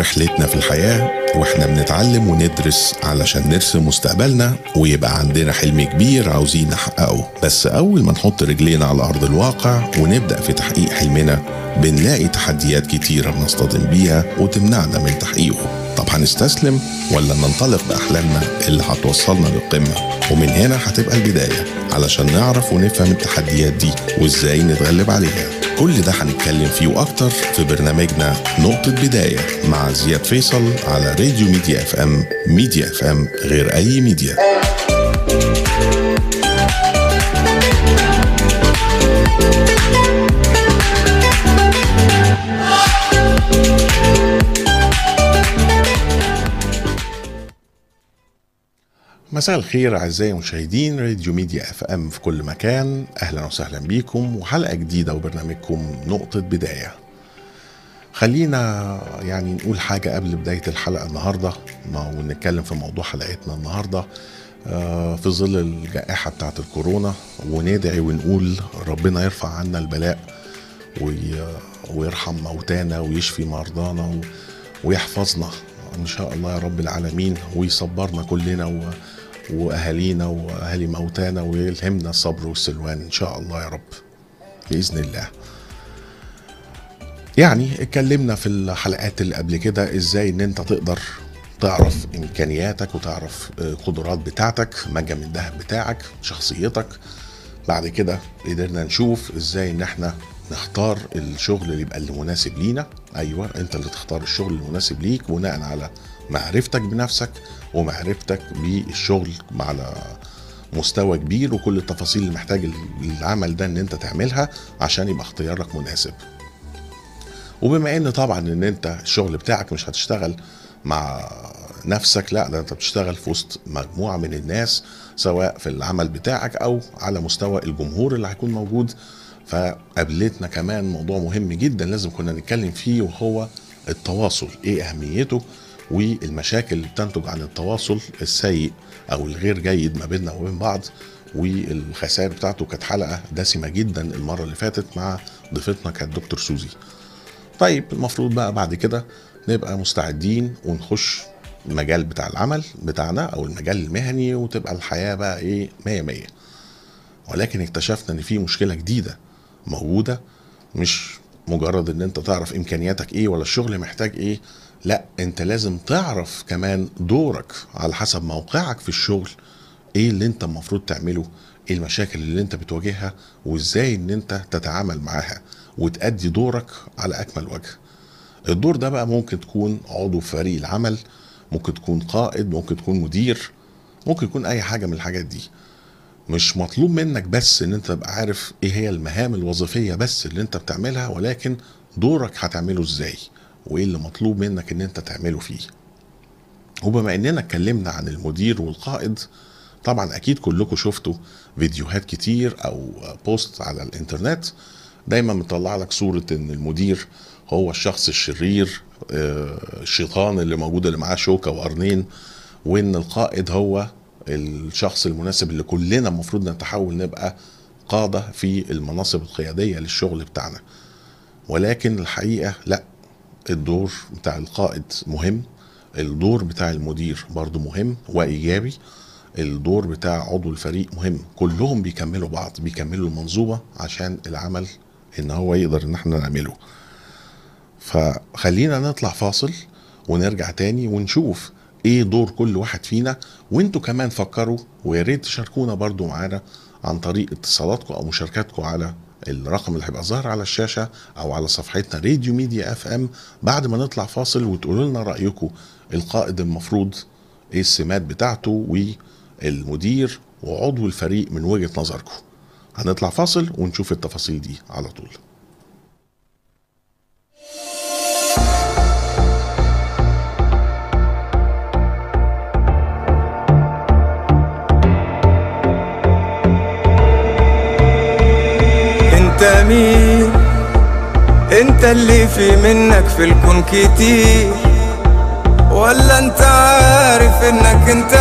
رحلتنا في الحياة وإحنا بنتعلم وندرس علشان نرسم مستقبلنا ويبقى عندنا حلم كبير عاوزين نحققه. بس أول ما نحط رجلينا على أرض الواقع ونبدأ في تحقيق حلمنا بنلاقي تحديات كتيرة بنصطدم بيها وتمنعنا من تحقيقه. طب هنستسلم ولا ننطلق بأحلامنا اللي هتوصلنا للقمة ومن هنا هتبقى البداية. علشان نعرف ونفهم التحديات دي وإزاي نتغلب عليها. كل ده هنتكلم فيه وأكتر في برنامجنا نقطة بداية مع زياد فيصل على راديو ميديا إف إم ميديا إف إم غير أي ميديا. مساء الخير أعزائي المشاهدين راديو ميديا إف إم في كل مكان. أهلا وسهلا بيكم وحلقة جديدة وبرنامجكم نقطة بداية. خلينا يعني نقول حاجة قبل بداية الحلقة النهارده. ونتكلم في موضوع حلقتنا النهارده آه، في ظل الجائحة بتاعة الكورونا. وندعي ونقول ربنا يرفع عنا البلاء وي- ويرحم موتانا ويشفي مرضانا ويحفظنا. إن شاء الله يا رب العالمين. ويصبرنا كلنا و... وأهالينا وأهالي موتانا ويلهمنا الصبر والسلوان إن شاء الله يا رب بإذن الله. يعني اتكلمنا في الحلقات اللي قبل كده إزاي إن أنت تقدر تعرف إمكانياتك وتعرف آه، القدرات بتاعتك منجم الذهب بتاعك شخصيتك. بعد كده قدرنا نشوف إزاي إن إحنا نختار الشغل اللي يبقى اللي مناسب لينا. أيوه أنت اللي تختار الشغل المناسب ليك بناء على معرفتك بنفسك. ومعرفتك بالشغل على مستوى كبير وكل التفاصيل اللي محتاج العمل ده إن أنت تعملها عشان يبقى اختيارك مناسب. وبما إن طبعا إن أنت الشغل بتاعك مش هتشتغل مع نفسك لا ده أنت بتشتغل في وسط مجموعة من الناس سواء في العمل بتاعك أو على مستوى الجمهور اللي هيكون موجود. فقابلتنا كمان موضوع مهم جدا لازم كنا نتكلم فيه وهو التواصل. إيه أهميته؟ والمشاكل اللي بتنتج عن التواصل السيء أو الغير جيد ما بيننا وبين بعض والخسائر بتاعته كانت حلقة دسمة جدا المرة اللي فاتت مع ضيفتنا كانت دكتور سوزي. طيب المفروض بقى بعد كده نبقى مستعدين ونخش المجال بتاع العمل بتاعنا أو المجال المهني وتبقى الحياة بقى إيه مية مية. ولكن اكتشفنا إن في مشكلة جديدة موجودة مش مجرد إن أنت تعرف إمكانياتك إيه ولا الشغل محتاج إيه لا انت لازم تعرف كمان دورك على حسب موقعك في الشغل إيه اللي انت المفروض تعمله إيه المشاكل اللي انت بتواجهها وازاي ان انت تتعامل معاها وتأدي دورك على أكمل وجه. الدور ده بقى ممكن تكون عضو فريق العمل ممكن تكون قائد ممكن تكون مدير ممكن يكون أي حاجة من الحاجات دي. مش مطلوب منك بس إن أنت تبقى عارف إيه هي المهام الوظيفية بس اللي أنت بتعملها ولكن دورك هتعمله إزاي. وايه اللي مطلوب منك ان انت تعمله فيه. وبما اننا اتكلمنا عن المدير والقائد طبعا أكيد كلكم شفتوا فيديوهات كتير أو بوست على الإنترنت دايما مطلع لك صورة إن المدير هو الشخص الشرير آه، الشيطان اللي موجود اللي معاه شوكة وقرنين وإن القائد هو الشخص المناسب اللي كلنا المفروض نتحول نبقى قادة في المناصب القيادية للشغل بتاعنا. ولكن الحقيقة لا الدور بتاع القائد مهم الدور بتاع المدير برضو مهم وإيجابي الدور بتاع عضو الفريق مهم. كلهم بيكملوا بعض بيكملوا المنظومة عشان العمل إن هو يقدر إن إحنا نعمله. فخلينا نطلع فاصل ونرجع تاني ونشوف إيه دور كل واحد فينا. وإنتوا كمان فكروا ويا ريت تشاركونا برضو معانا عن طريق اتصالاتكم أو مشاركاتكم على الرقم اللي هيبقى ظاهر على الشاشة أو على صفحتنا راديو ميديا اف ام بعد ما نطلع فاصل وتقولوا لنا رأيكم القائد المفروض إيه السمات بتاعته والمدير وعضو الفريق من وجهة نظركم. هنطلع فاصل ونشوف التفاصيل دي على طول. انت اللي في منك في الكون كتير. ولا انت عارف انك انت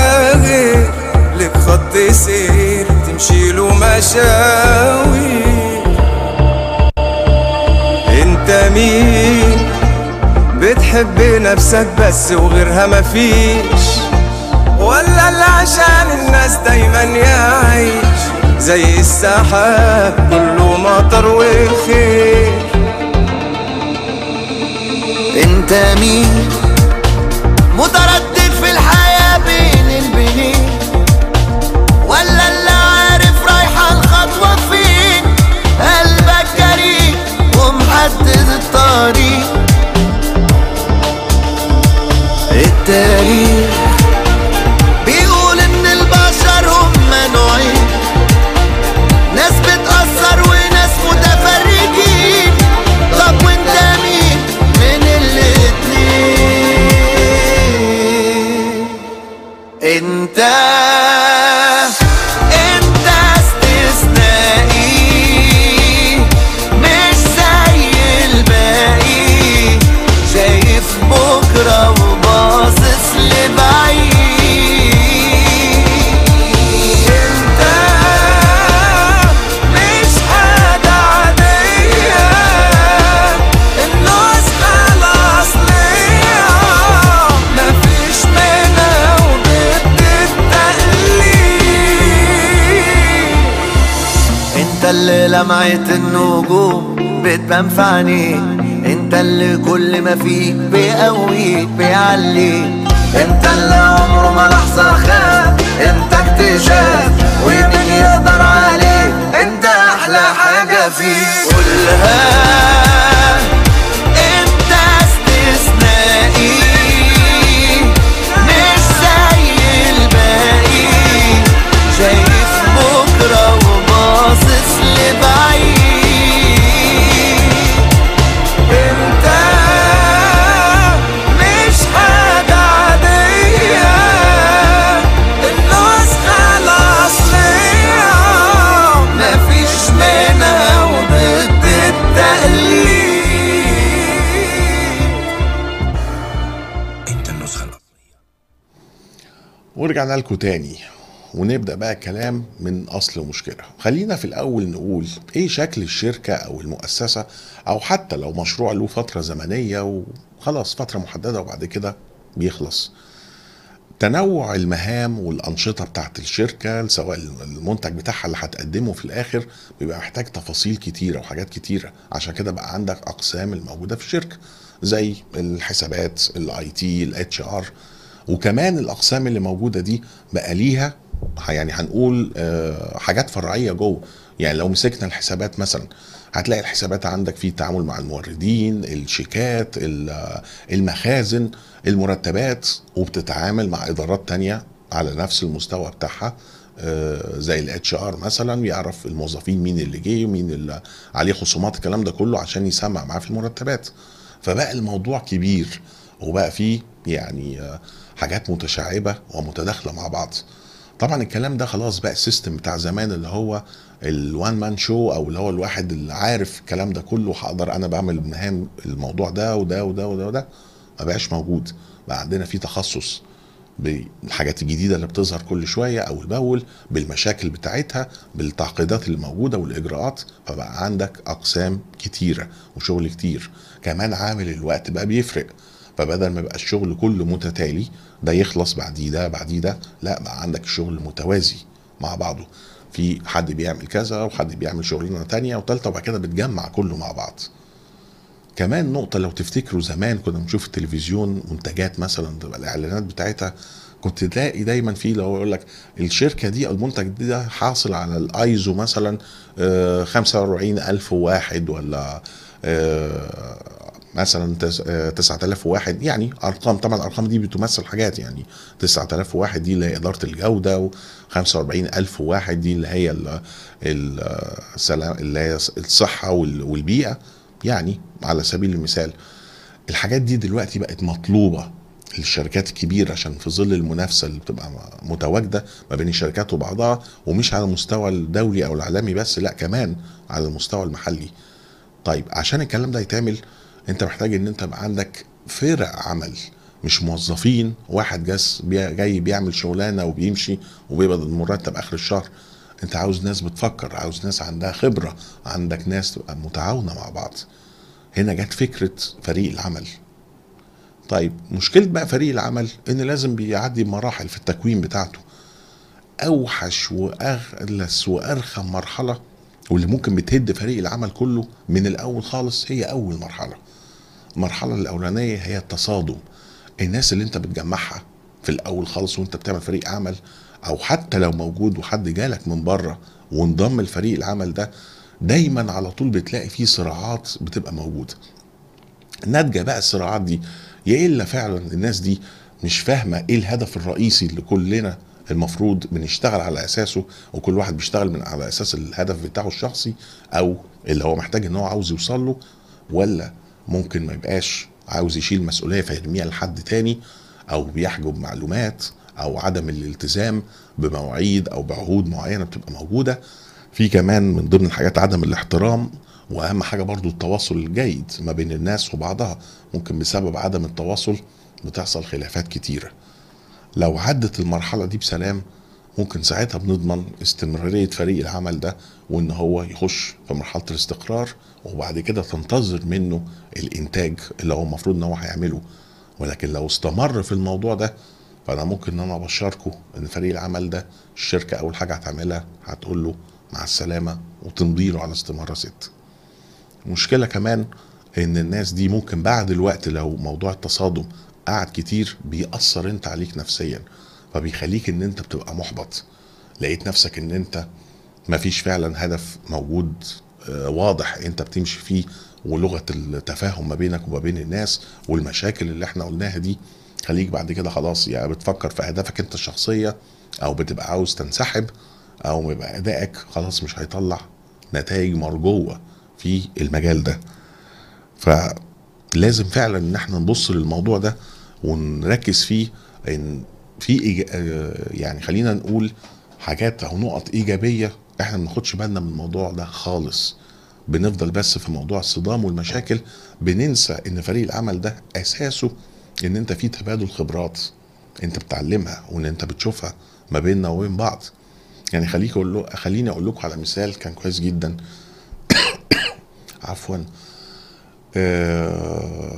غير. لك خط سير تمشي له مشاوي انت مين؟ بتحب تحب نفسك بس وغيرها مفيش ولا اللي عشان الناس دايما يعيش. زي السحاب كله مطر وخير مين متردد في الحياة بين البنين. ولا اللي عارف رايحة الخطوة فين. قلبك جريء ومحدد الطريق. التاريخ عينيك أنت اللي كل ما فيك بيقويك بيعليك. أنت اللي عمره ما لحظة خاب أنت اكتشاف ومين يقدر عليك. أنت أحلى حاجة فيك. قولها لكم تاني ونبدأ بقى كلام من أصل المشكلة خلينا في الأول نقول إيه شكل الشركة أو المؤسسة أو حتى لو مشروع له فترة زمنية وخلاص فترة محددة وبعد كده بيخلص. تنوع المهام والأنشطة بتاعت الشركة سواء المنتج بتاعها اللي هتقدمه في الآخر بيبقى محتاج تفاصيل كتيرة وحاجات كتيرة. عشان كده بقى عندك أقسام الموجودة في الشركة زي الحسابات ال IT ال HR وكمان الأقسام اللي موجودة دي بقى ليها يعني هنقول آه، حاجات فرعية جوه. يعني لو مسكنا الحسابات مثلا هتلاقي الحسابات عندك في التعامل مع الموردين الشيكات ال- المخازن المرتبات وبتتعامل مع إدارات تانية على نفس المستوى بتاعها آه، زي ال HR مثلا يعرف الموظفين مين اللي جه ومين اللي عليه خصومات الكلام ده كله عشان يسمع معاه في المرتبات. فبقى الموضوع كبير وبقى فيه يعني آه، حاجات متشعبة ومتداخلة مع بعض. طبعا الكلام ده خلاص بقى ال system بتاع زمان اللي هو ال one man show أو اللي هو الواحد اللي عارف الكلام ده كله هقدر أنا بعمل مهام الموضوع ده وده وده وده وده ما بقاش موجود. بقى عندنا في تخصص بالحاجات الجديدة اللي بتظهر كل شوية اول باول بالمشاكل بتاعتها بالتعقيدات اللي موجودة والإجراءات فبقى عندك أقسام كتيرة وشغل كتير. كمان عامل الوقت بقى بيفرق. فبدل ما يبقى الشغل كله متتالي ده يخلص بعديه ده بعديه ده لا بقى عندك الشغل متوازي مع بعضه. في حد بيعمل كذا وحد بيعمل شغلانة تانية وتالتة وبعد كده بتجمع كله مع بعض. كمان نقطة لو تفتكروا زمان كنا بنشوف التلفزيون منتجات مثلا تبقى الإعلانات بتاعتها كنت تلاقي دايما في لو يقول لك الشركة دي المنتج ده حاصل على الأيزو مثلا آه، 45000 واحد ولا آه، مثلا تس- آه، 9001 يعني أرقام طبعا الأرقام دي بتمثل حاجات يعني 9001 دي اللي هي إدارة الجودة و45000 واحد دي اللي هي ال- ال- السلام اللي هي الصحة وال- والبيئة يعني على سبيل المثال. الحاجات دي دلوقتي بقت مطلوبة للشركات الكبيرة عشان في ظل المنافسة اللي بتبقى متواجدة ما بين الشركات وبعضها ومش على المستوى الدولي أو العالمي بس لا كمان على المستوى المحلي. طيب عشان الكلام ده يتعمل انت محتاج ان انت يبقى عندك فرق عمل مش موظفين واحد بي- جاي بيعمل شغلانة وبيمشي وبيقبض المرتب آخر الشهر. انت عاوز ناس بتفكر عاوز ناس عندها خبرة عندك ناس تبقى متعاونة مع بعض. هنا جت فكرة فريق العمل. طيب مشكلة بقى فريق العمل إن لازم بيعدي بمراحل في التكوين بتاعته. أوحش وأغلس وأرخم مرحلة واللي ممكن بتهد فريق العمل كله من الأول خالص هي أول مرحلة. المرحلة الأولانية هي التصادم. الناس اللي انت بتجمعها في الأول خالص وانت بتعمل فريق عمل أو حتى لو موجود وحد جالك من بره وانضم لفريق العمل ده دايما على طول بتلاقي فيه صراعات بتبقى موجودة. ناتجة بقى الصراعات دي يا إلا فعلا الناس دي مش فاهمة إيه الهدف الرئيسي اللي كلنا المفروض بنشتغل على أساسه وكل واحد بيشتغل من على أساس الهدف بتاعه الشخصي أو اللي هو محتاج إن هو عاوز يوصل له ولا ممكن ما يبقاش عاوز يشيل مسؤولية فيرميها لحد تاني أو بيحجب معلومات أو عدم الالتزام بمواعيد أو بعهود معينة بتبقى موجودة. في كمان من ضمن الحاجات عدم الاحترام وأهم حاجة برضو التواصل الجيد ما بين الناس وبعضها. ممكن بسبب عدم التواصل بتحصل خلافات كتيرة. لو عدت المرحلة دي بسلام ممكن ساعتها بنضمن استمرارية فريق العمل ده وإن هو يخش في مرحلة الاستقرار وبعد كده تنتظر منه الإنتاج اللي هو المفروض إن هو هيعمله. ولكن لو استمر في الموضوع ده فأنا ممكن إن أنا أبشركم إن فريق العمل ده الشركة أول حاجة هتعملها هتقول له مع السلامة وتمضي له على استماره ست. مشكلة كمان إن الناس دي ممكن بعد الوقت لو موضوع التصادم قعد كتير بيأثر أنت عليك نفسيا. فبيخليك إن أنت بتبقى محبط. لقيت نفسك إن أنت مفيش فعلا هدف موجود آه، واضح أنت بتمشي فيه ولغة التفاهم ما بينك وما بين الناس والمشاكل اللي إحنا قلناها دي خليك بعد كده خلاص يا بتفكر في أهدافك أنت الشخصية أو بتبقى عاوز تنسحب أو بيبقى أدائك خلاص مش هيطلع نتائج مرجوة في المجال ده. فلازم فعلا إن إحنا نبص للموضوع ده ونركز فيه إن في. آه، يعني خلينا نقول حاجات أو نقط إيجابية إحنا ما بناخدش بالنا من الموضوع ده خالص. بنفضل بس في موضوع الصدام والمشاكل. بننسى إن فريق العمل ده أساسه إن أنت في تبادل خبرات أنت بتعلمها وإن أنت بتشوفها ما بيننا وبين بعض. يعني خليك أقول له خليني أقول لكم على مثال كان كويس جدا. عفوا.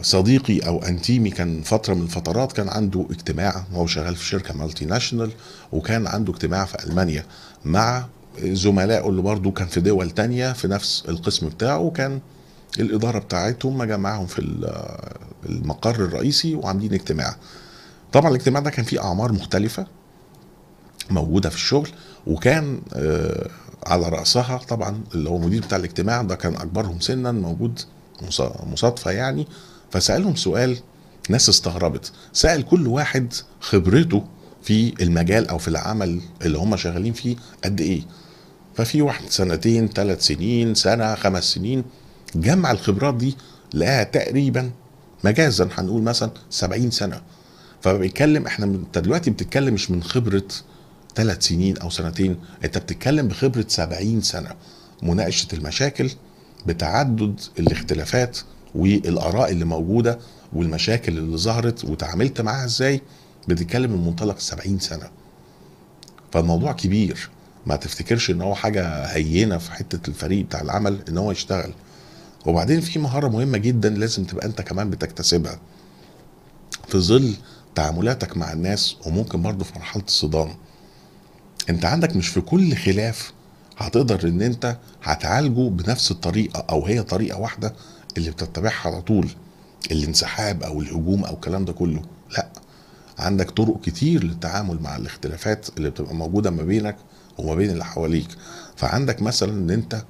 صديقي أو أنتيمي كان فترة من الفترات كان عنده اجتماع وهو شغال في شركة مالتي ناشونال وكان عنده اجتماع في ألمانيا مع زملائه اللي برضه كان في دول تانية في نفس القسم بتاعه وكان الإدارة بتاعتهم مجمعهم في ال- المقر الرئيسي وعاملين اجتماع. طبعا الاجتماع ده كان فيه أعمار مختلفة موجودة في الشغل وكان آه، على رأسها طبعا اللي هو المدير بتاع الاجتماع ده كان أكبرهم سنا موجود مصادفة يعني فسألهم سؤال ناس استغربت. سأل كل واحد خبرته في المجال أو في العمل اللي هم شغالين فيه قد إيه. ففي واحد سنتين ثلاث سنين سنة خمس سنين جمع الخبرات دي لقاها تقريبا مجازا هنقول مثلا 70 سنة. فبيتكلم إحنا أنت دلوقتي بتتكلم مش من خبرة ثلاث سنين أو سنتين أنت بتتكلم بخبرة 70 سنة. مناقشة المشاكل بتعدد الاختلافات والآراء اللي موجودة والمشاكل اللي ظهرت وتعاملت معاها إزاي بتتكلم من منطلق 70 سنة. فالموضوع كبير. ما تفتكرش إن هو حاجة هينة في حتة الفريق بتاع العمل إن هو يشتغل. وبعدين في مهارة مهمة جدا لازم تبقى أنت كمان بتكتسبها. في ظل تعاملاتك مع الناس وممكن برضه في مرحلة الصدام. أنت عندك مش في كل خلاف هتقدر إن أنت هتعالجه بنفس الطريقة أو هي طريقة واحدة اللي بتتبعها على طول الانسحاب أو الهجوم أو الكلام ده كله. لأ عندك طرق كتير للتعامل مع الاختلافات اللي بتبقى موجودة ما بينك وما بين اللي حواليك. فعندك مثلا إن أنت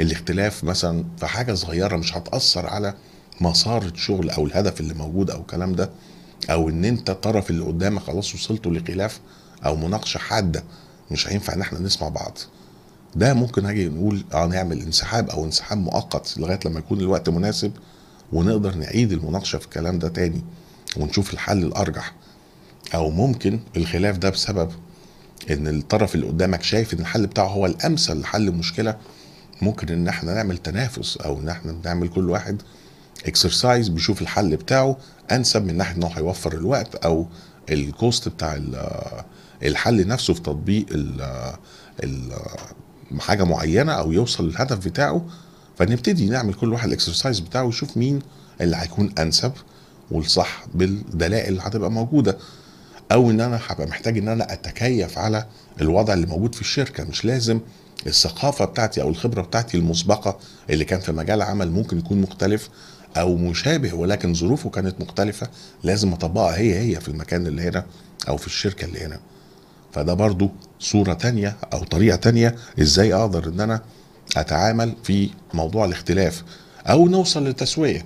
الاختلاف مثلا في حاجة صغيرة مش هتأثر على مسار الشغل أو الهدف اللي موجود أو الكلام ده أو إن أنت الطرف اللي قدامك خلاص وصلتوا لخلاف أو مناقشة حادة مش هينفع إن إحنا نسمع بعض. ده ممكن هاجي نقول آه نعمل انسحاب أو انسحاب مؤقت لغاية لما يكون الوقت مناسب ونقدر نعيد المناقشة في الكلام ده تاني ونشوف الحل الأرجح. أو ممكن الخلاف ده بسبب إن الطرف اللي قدامك شايف إن الحل بتاعه هو الأمثل لحل المشكلة ممكن إن إحنا نعمل تنافس أو إن إحنا نعمل كل واحد exercise بيشوف الحل بتاعه أنسب من ناحية إن هو هيوفر الوقت أو ال cost بتاع ال- الحل نفسه في تطبيق ال- ال- حاجة معينة أو يوصل للهدف بتاعه فنبتدي نعمل كل واحد الاكسرسايز بتاعه ويشوف مين اللي هيكون أنسب والصح بالدلائل اللي هتبقى موجودة. أو إن أنا هبقى محتاج إن أنا أتكيف على الوضع اللي موجود في الشركة. مش لازم الثقافة بتاعتي أو الخبرة بتاعتي المسبقة اللي كان في مجال عمل ممكن يكون مختلف أو مشابه ولكن ظروفه كانت مختلفة لازم أطبقها هي هي في المكان اللي هنا أو في الشركة اللي هنا. فده برضو صورة تانية أو طريقة تانية إزاي أقدر إن أنا أتعامل في موضوع الاختلاف أو نوصل لتسوية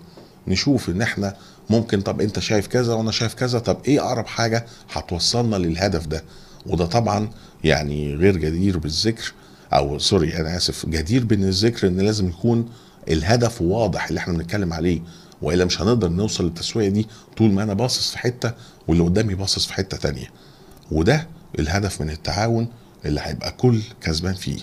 نشوف إن إحنا ممكن طب أنت شايف كذا وأنا شايف كذا طب إيه أقرب حاجة هتوصلنا للهدف ده؟ وده طبعا يعني غير جدير بالذكر أو سوري أنا آسف جدير بالذكر إن لازم يكون الهدف واضح اللي إحنا بنتكلم عليه وإلا مش هنقدر نوصل للتسوية دي طول ما أنا باصص في حتة واللي قدامي باصص في حتة تانية. وده الهدف من التعاون اللي هيبقى كل كسبان فيه.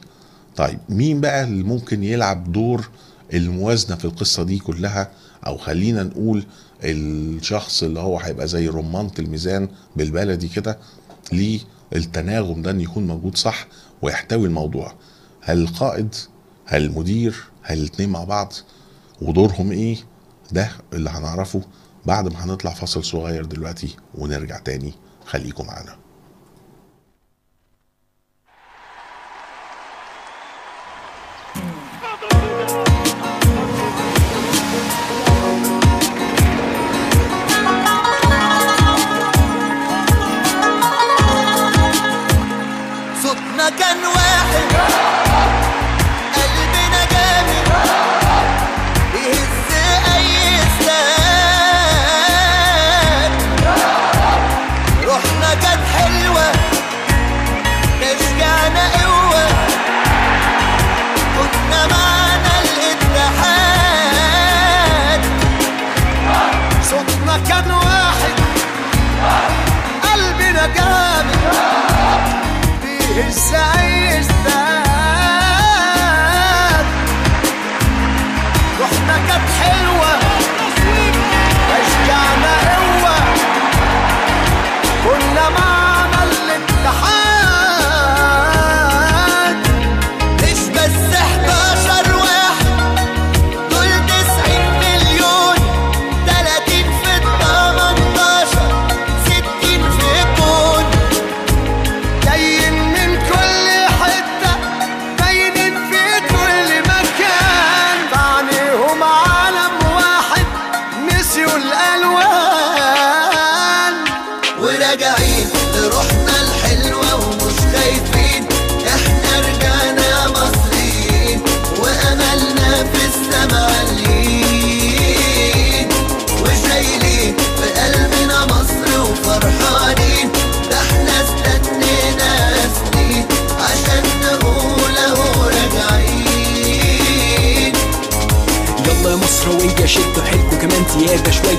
طيب مين بقى اللي ممكن يلعب دور الموازنة في القصة دي كلها؟ أو خلينا نقول الشخص اللي هو هيبقى زي رمانة الميزان بالبلدي كده للتناغم ده إن يكون موجود صح ويحتوي الموضوع. هل القائد هل المدير هل الاتنين مع بعض؟ ودورهم إيه؟ ده اللي هنعرفه بعد ما هنطلع فاصل صغير دلوقتي ونرجع تاني. خليكم معانا. dãi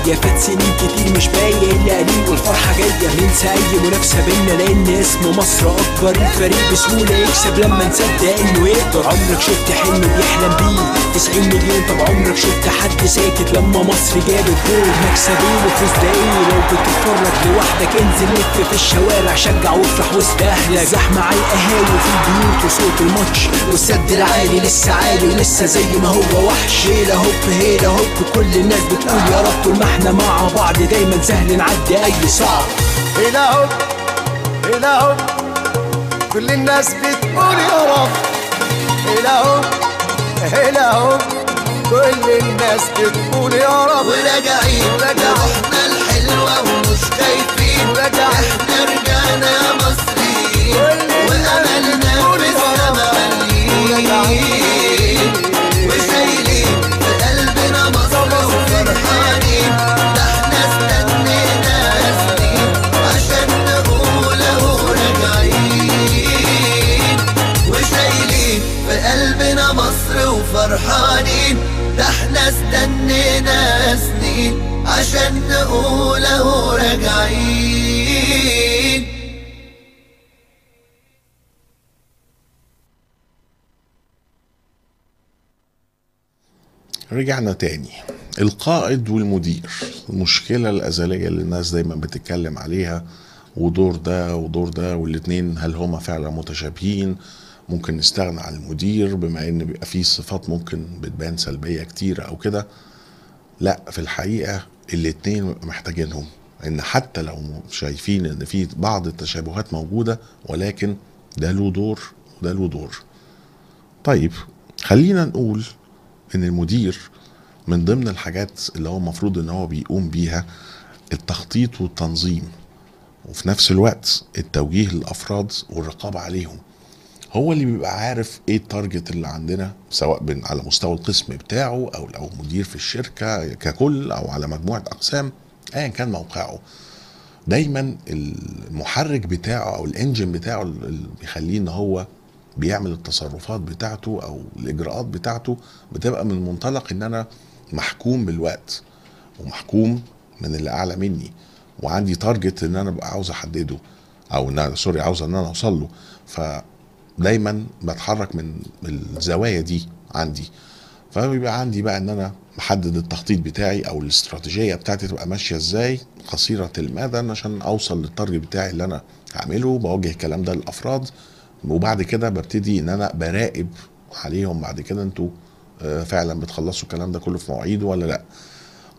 شوية فات سنين كتير مش باين إلا قليل والفرحة جاية ننسى أي منافسة بينا لأن اسم مصر أكبر. الفريق بسهولة يكسب لما نصدق إنه يقدر. عمرك شفت حلم بيحلم بيه؟ 90 مليون طب عمرك شفت حد ساكت لما مصر جابت جول مكسبين وفوز إيه لو بتتفرج لوحدك انزل لف في الشوارع شجع وافرح وسط أهلك. زحمة على القهاوي في البيوت وصوت الماتش. والسد العالي لسه عالي ولسه زي ما هو وحش. هيلا هوب هيلا هوب كل الناس بتقول يا رب طول ما إحنا مع بعض دايما سهل نعدي أي صعب هنا هوب هنا هوب كل الناس بتقول يا رب. هنا هوب هنا هوب كل الناس بتقول يا رب. وراجعين لروحنا الحلوة ومش خايفين. وفرحانين ده إحنا استنينا سنين عشان نقول اهو راجعين. رجعنا تاني. القائد والمدير المشكلة الأزلية اللي الناس دايما بتتكلم عليها ودور ده ودور ده والاتنين هل هما فعلا متشابهين؟ ممكن نستغنى عن المدير بما إن بيبقى فيه صفات ممكن بتبان سلبية كتير أو كده. لا في الحقيقة الاتنين محتاجينهم. إن حتى لو شايفين إن في بعض التشابهات موجودة ولكن ده له دور وده له دور. طيب خلينا نقول إن المدير من ضمن الحاجات اللي هو المفروض إن هو بيقوم بيها التخطيط والتنظيم وفي نفس الوقت التوجيه للأفراد والرقابة عليهم. هو اللي بيبقى عارف إيه ال target اللي عندنا سواء بين على مستوى القسم بتاعه أو لو مدير في الشركة ككل أو على مجموعة أقسام ايا كان موقعه. دايما المحرك بتاعه أو ال engine بتاعه اللي بيخليه ان هو بيعمل التصرفات بتاعته أو الإجراءات بتاعته بتبقى من منطلق إن أنا محكوم بالوقت ومحكوم من اللي أعلى مني وعندي target إن أنا ببقى عاوز أحدده أو إن أنا sorry عاوز إن أنا أوصل له. فدايما بتحرك من الزوايا دي عندي. فبيبقى عندي بقى إن أنا محدد التخطيط بتاعي أو الاستراتيجية بتاعتي تبقى ماشية إزاي قصيرة المدى عشان أوصل لل target بتاعي اللي أنا هعمله بوجه الكلام ده للأفراد. وبعد كده ببتدي إن أنا براقب عليهم بعد كده أنتوا آه، فعلا بتخلصوا الكلام ده كله في مواعيده ولا لأ.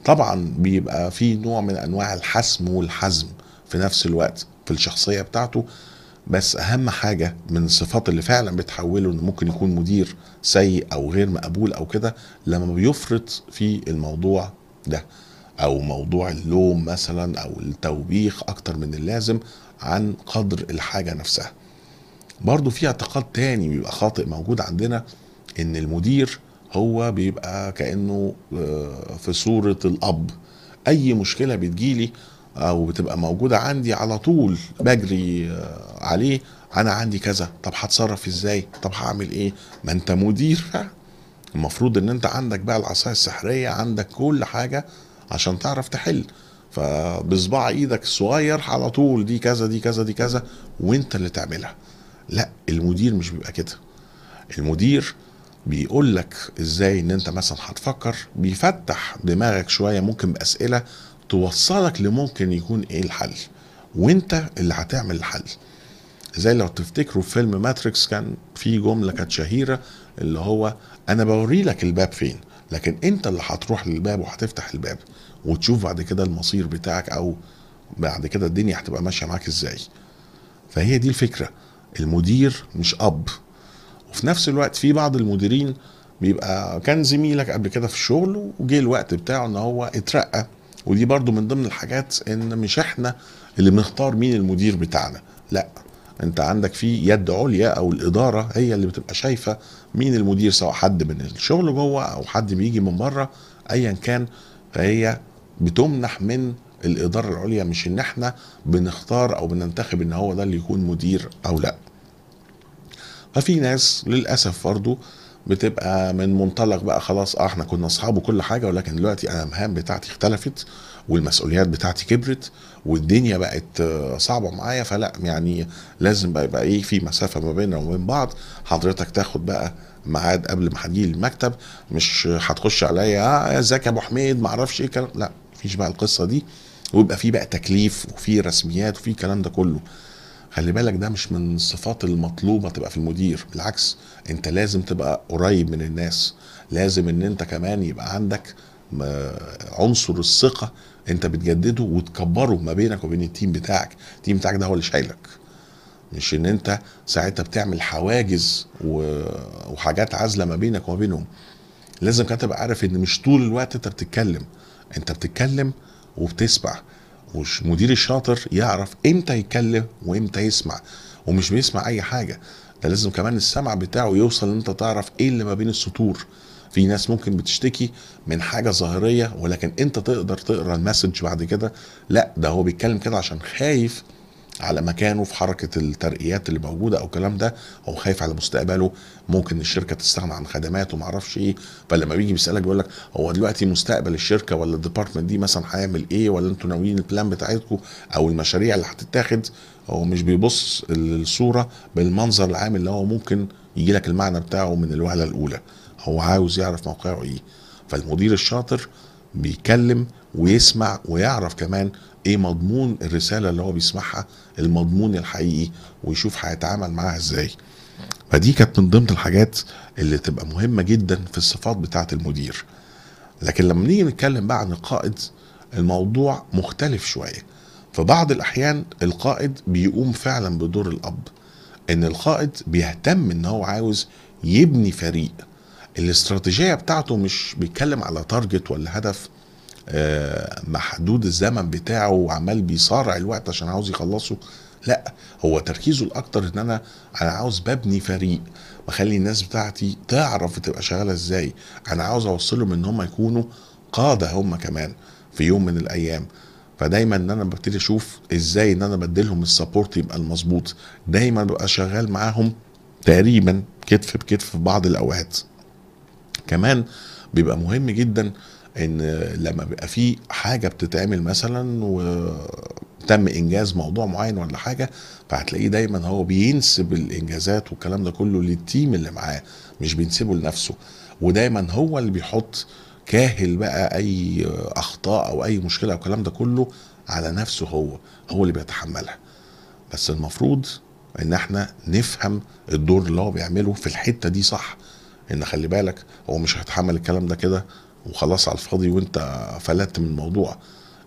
طبعا بيبقى في نوع من أنواع الحسم والحزم في نفس الوقت في الشخصية بتاعته. بس أهم حاجة من الصفات اللي فعلا بتحوله إنه ممكن يكون مدير سيء أو غير مقبول أو كده لما بيفرط في الموضوع ده أو موضوع اللوم مثلا أو التوبيخ أكتر من اللازم عن قدر الحاجة نفسها. برضو في اعتقاد تاني بيبقى خاطئ موجود عندنا إن المدير هو بيبقى كأنه آه، في صورة الأب. أي مشكلة بتجيلي أو بتبقى موجودة عندي على طول بجري آه، عليه أنا عندي كذا. طب هتصرف إزاي؟ طب هعمل إيه؟ ما أنت مدير المفروض إن أنت عندك بقى العصاية السحرية عندك كل حاجة عشان تعرف تحل. فبصباع إيدك الصغير على طول دي كذا دي كذا دي كذا وأنت اللي تعملها. لا المدير مش بيبقى كده. المدير بيقول لك إزاي إن أنت مثلا هتفكر بيفتح دماغك شوية ممكن بأسئلة توصلك لممكن يكون إيه الحل؟ وأنت اللي هتعمل الحل. زي لو تفتكروا في فيلم ماتريكس كان في جملة كانت شهيرة اللي هو أنا بوري لك الباب فين لكن أنت اللي هتروح للباب وهتفتح الباب وتشوف بعد كده المصير بتاعك أو بعد كده الدنيا هتبقى ماشية معاك إزاي. فهي دي الفكرة. المدير مش أب. وفي نفس الوقت في بعض المديرين بيبقى كان زميلك قبل كده في الشغل وجه الوقت بتاعه إن هو اترقى. ودي برضو من ضمن الحاجات إن مش إحنا اللي بنختار مين المدير بتاعنا. لا أنت عندك في يد عليا أو الإدارة هي اللي بتبقى شايفة مين المدير سواء حد من الشغل جوه أو حد بيجي من بره ايا كان. فهي بتمنح من الإدارة العليا مش إن إحنا بنختار أو بننتخب إن هو ده اللي يكون مدير أو لا. ففي ناس للأسف برضه بتبقى من منطلق بقى خلاص آه إحنا كنا أصحاب وكل حاجة ولكن دلوقتي أنا المهام بتاعتي اختلفت والمسؤوليات بتاعتي كبرت والدنيا بقت آه، صعبة معايا. فلا يعني لازم بقى يبقى إيه في مسافة ما بيننا وبين بعض. حضرتك تاخد بقى ميعاد قبل ما هتجي المكتب مش هتخش عليا آه إزيك يا أبو حميد؟ ما أعرفش إيه كلام لا مفيش بقى القصة دي ويبقى في بقى تكليف وفي رسميات وفي الكلام ده كله. خلي بالك ده مش من الصفات المطلوبة تبقى في المدير بالعكس انت لازم تبقى قريب من الناس لازم ان انت كمان يبقى عندك عنصر الثقة انت بتجدده وتكبره ما بينك وبين ال team بتاعك ال team بتاعك ده هو اللي شايلك. مش ان انت ساعتها بتعمل حواجز وحاجات عازلة ما بينك وما بينهم. لازم كمان تبقى عارف ان مش طول الوقت انت بتتكلم انت بتتكلم وبتسمع. والمدير الشاطر يعرف إمتى يتكلم وإمتى يسمع ومش بيسمع أي حاجة. ده لازم كمان السمع بتاعه يوصل إن أنت تعرف إيه اللي ما بين السطور. في ناس ممكن بتشتكي من حاجة ظاهرية ولكن أنت تقدر تقرأ المسج بعد كده. لا ده هو بيتكلم كده عشان خايف على مكانه في حركة الترقيات اللي موجودة أو الكلام ده هو خايف على مستقبله. ممكن الشركة تستغنى عن خدماته وما أعرفش إيه فلما بيجي بيسألك بيقول لك هو دلوقتي مستقبل الشركة ولا ال department دي مثلا هيعمل إيه؟ ولا أنتوا ناويين ال plan بتاعتكم؟ أو المشاريع اللي هتتاخد؟ هو مش بيبص للصورة بالمنظر العام اللي هو ممكن يجي لك المعنى بتاعه من الوهلة الأولى. هو عاوز يعرف موقعه إيه. فالمدير الشاطر بيتكلم ويسمع ويعرف كمان إيه مضمون الرسالة اللي هو بيسمعها المضمون الحقيقي ويشوف هيتعامل معاها إزاي. فدي كانت من ضمن الحاجات اللي تبقى مهمة جدا في الصفات بتاعة المدير. لكن لما نيجي نتكلم بقى عن القائد الموضوع مختلف شوية. في بعض الأحيان القائد بيقوم فعلا بدور الأب. إن القائد بيهتم إن هو عاوز يبني فريق. الاستراتيجية بتاعته مش بيتكلم على target ولا هدف. محدود الزمن بتاعه وعمال بيصارع الوقت عشان عاوز يخلصه. لا هو تركيزه الأكتر إن أنا أنا عاوز ببني فريق. بخلي الناس بتاعتي تعرف تبقى شغالة إزاي. أنا عاوز أوصلهم إن هم يكونوا قادة هم كمان في يوم من الأيام. فدايما إن أنا ببتدي أشوف إزاي إن أنا بديلهم ال support يبقى المظبوط. دايما ببقى شغال معاهم تقريبا كتف بكتف في بعض الأوقات. كمان بيبقى مهم جدا إن لما بيبقى في حاجة بتتعمل مثلا وتم إنجاز موضوع معين ولا حاجة فهتلاقيه دايما هو بينسب الإنجازات والكلام ده كله للتيم اللي معاه مش بينسبه لنفسه. ودايما هو اللي بيحط كاهل بقى أي أخطاء أو أي مشكلة أو الكلام ده كله على نفسه هو هو اللي بيتحملها. بس المفروض إن إحنا نفهم الدور اللي هو بيعمله في الحتة دي صح. إن خلي بالك هو مش هيتحمل الكلام ده كده وخلاص على الفاضي وانت فلتت من الموضوع.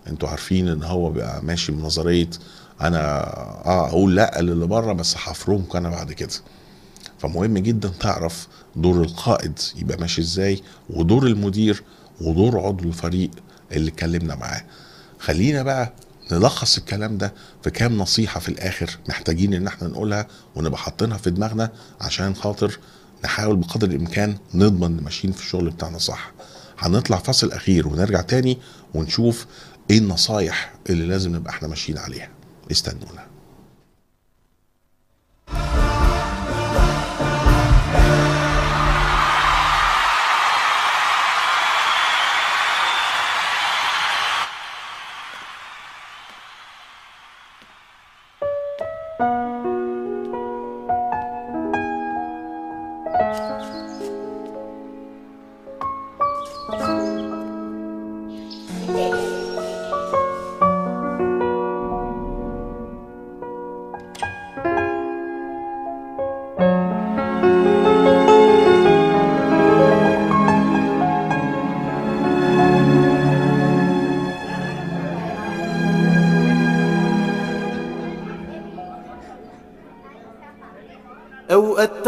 أنتوا عارفين ان هو بقى ماشي بنظريه أنا آه أقول لا للي بره بس هفرمك أنا بعد كده. فمهم جدا تعرف دور القائد يبقى ماشي إزاي ودور المدير ودور عضو الفريق اللي اتكلمنا معاه. خلينا بقى نلخص الكلام ده في كام نصيحة في الآخر محتاجين إن إحنا نقولها ونبقى حاطينها في دماغنا عشان خاطر نحاول بقدر الإمكان نضمن ماشيين في الشغل بتاعنا صح. هنطلع فاصل أخير ونرجع تاني ونشوف إيه النصايح اللي لازم نبقى إحنا ماشيين عليها. استنونا.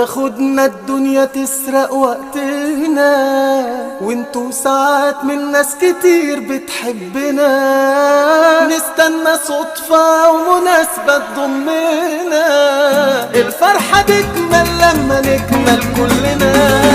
تاخدنا الدنيا تسرق وقتنا وانتو ساعات من ناس كتير بتحبنا. نستنى صدفة ومناسبة تضمنا. الفرحة تكمل لما نكمل كلنا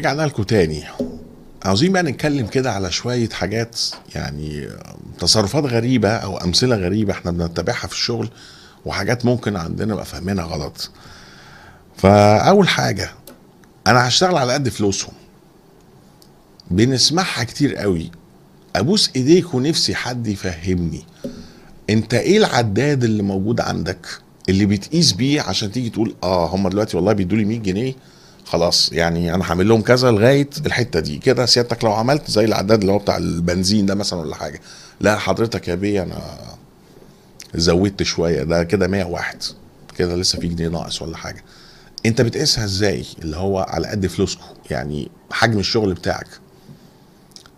رجعنا لكم تاني. عاوزين بقى نتكلم كده على شوية حاجات يعني تصرفات غريبة أو أمثلة غريبة إحنا بنتبعها في الشغل وحاجات ممكن عندنا نبقى فاهمينها غلط. فأول حاجة أنا هشتغل على قد فلوسهم. بنسمعها كتير قوي. أبوس إيديك ونفسي حد يفهمني. أنت إيه العداد اللي موجود عندك؟ اللي بتقيس بيه عشان تيجي تقول آه هم دلوقتي والله بيدوا لي 100 جنيه خلاص يعني أنا هعمل لهم كذا لغاية الحتة دي. كده سيادتك لو عملت زي العداد اللي هو بتاع البنزين ده مثلا ولا حاجة. لا حضرتك يا بيه أنا زودت شوية. ده كده 101 كده لسه في جنيه ناقص ولا حاجة. أنت بتقيسها إزاي؟ اللي هو على قد فلوسكم يعني حجم الشغل بتاعك.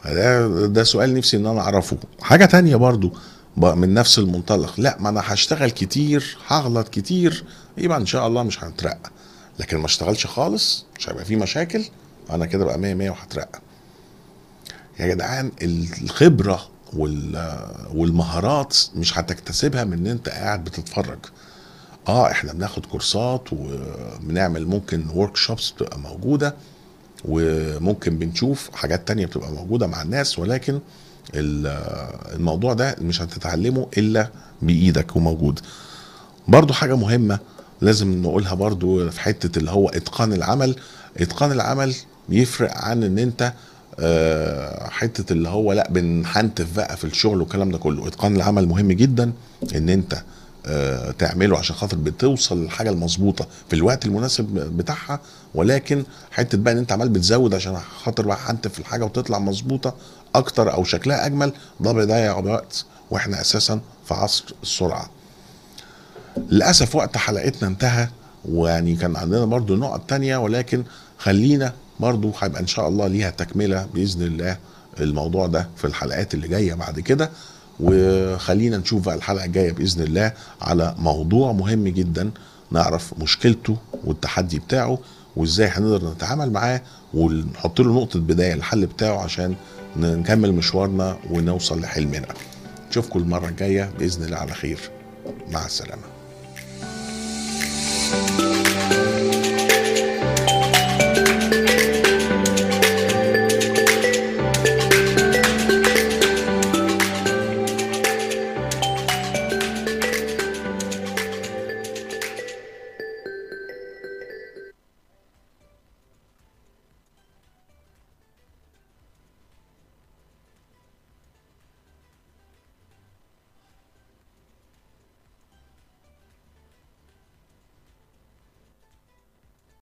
ده ده سؤال نفسي إن أنا أعرفه. حاجة تانية برضو من نفس المنطلق. لا ما أنا هشتغل كتير هغلط كتير يبقى إن شاء الله مش هنترقى لكن ما اشتغلش خالص مش هيبقى في مشاكل أنا كده بقى 100 100 وهترقى. يا جدعان الخبرة وال- والمهارات مش هتكتسبها من إن أنت قاعد بتتفرج. آه إحنا بناخد كورسات وبنعمل ممكن ورك شوبس بتبقى موجودة وممكن بنشوف حاجات تانية بتبقى موجودة مع الناس ولكن ال- الموضوع ده مش هتتعلمه إلا بإيدك وموجود. برضو حاجة مهمة لازم نقولها برضو في حتة اللي هو إتقان العمل. إتقان العمل يفرق عن إن أنت آه، حتة اللي هو لأ بنحنتف بقى في الشغل والكلام ده كله. إتقان العمل مهم جدا إن أنت آه، تعمله عشان خاطر بتوصل للحاجة المظبوطة في الوقت المناسب بتاعها. ولكن حتة بقى إن أنت عمال بتزود عشان خاطر بقى حنتف الحاجة وتطلع مظبوطة أكتر أو شكلها أجمل ده بيضيع وقت وإحنا أساسا في عصر السرعة. للأسف وقت حلقتنا انتهى ويعني كان عندنا برضو نقط تانية ولكن خلينا برضو هيبقى إن شاء الله ليها تكملة بإذن الله الموضوع ده في الحلقات اللي جاية بعد كده. وخلينا نشوف بقى الحلقة الجاية بإذن الله على موضوع مهم جدا نعرف مشكلته والتحدي بتاعه وإزاي هنقدر نتعامل معاه ونحط له نقطة بداية الحل بتاعه عشان نكمل مشوارنا ونوصل لحلمنا. نشوفكم المرة الجاية بإذن الله على خير. مع السلامة.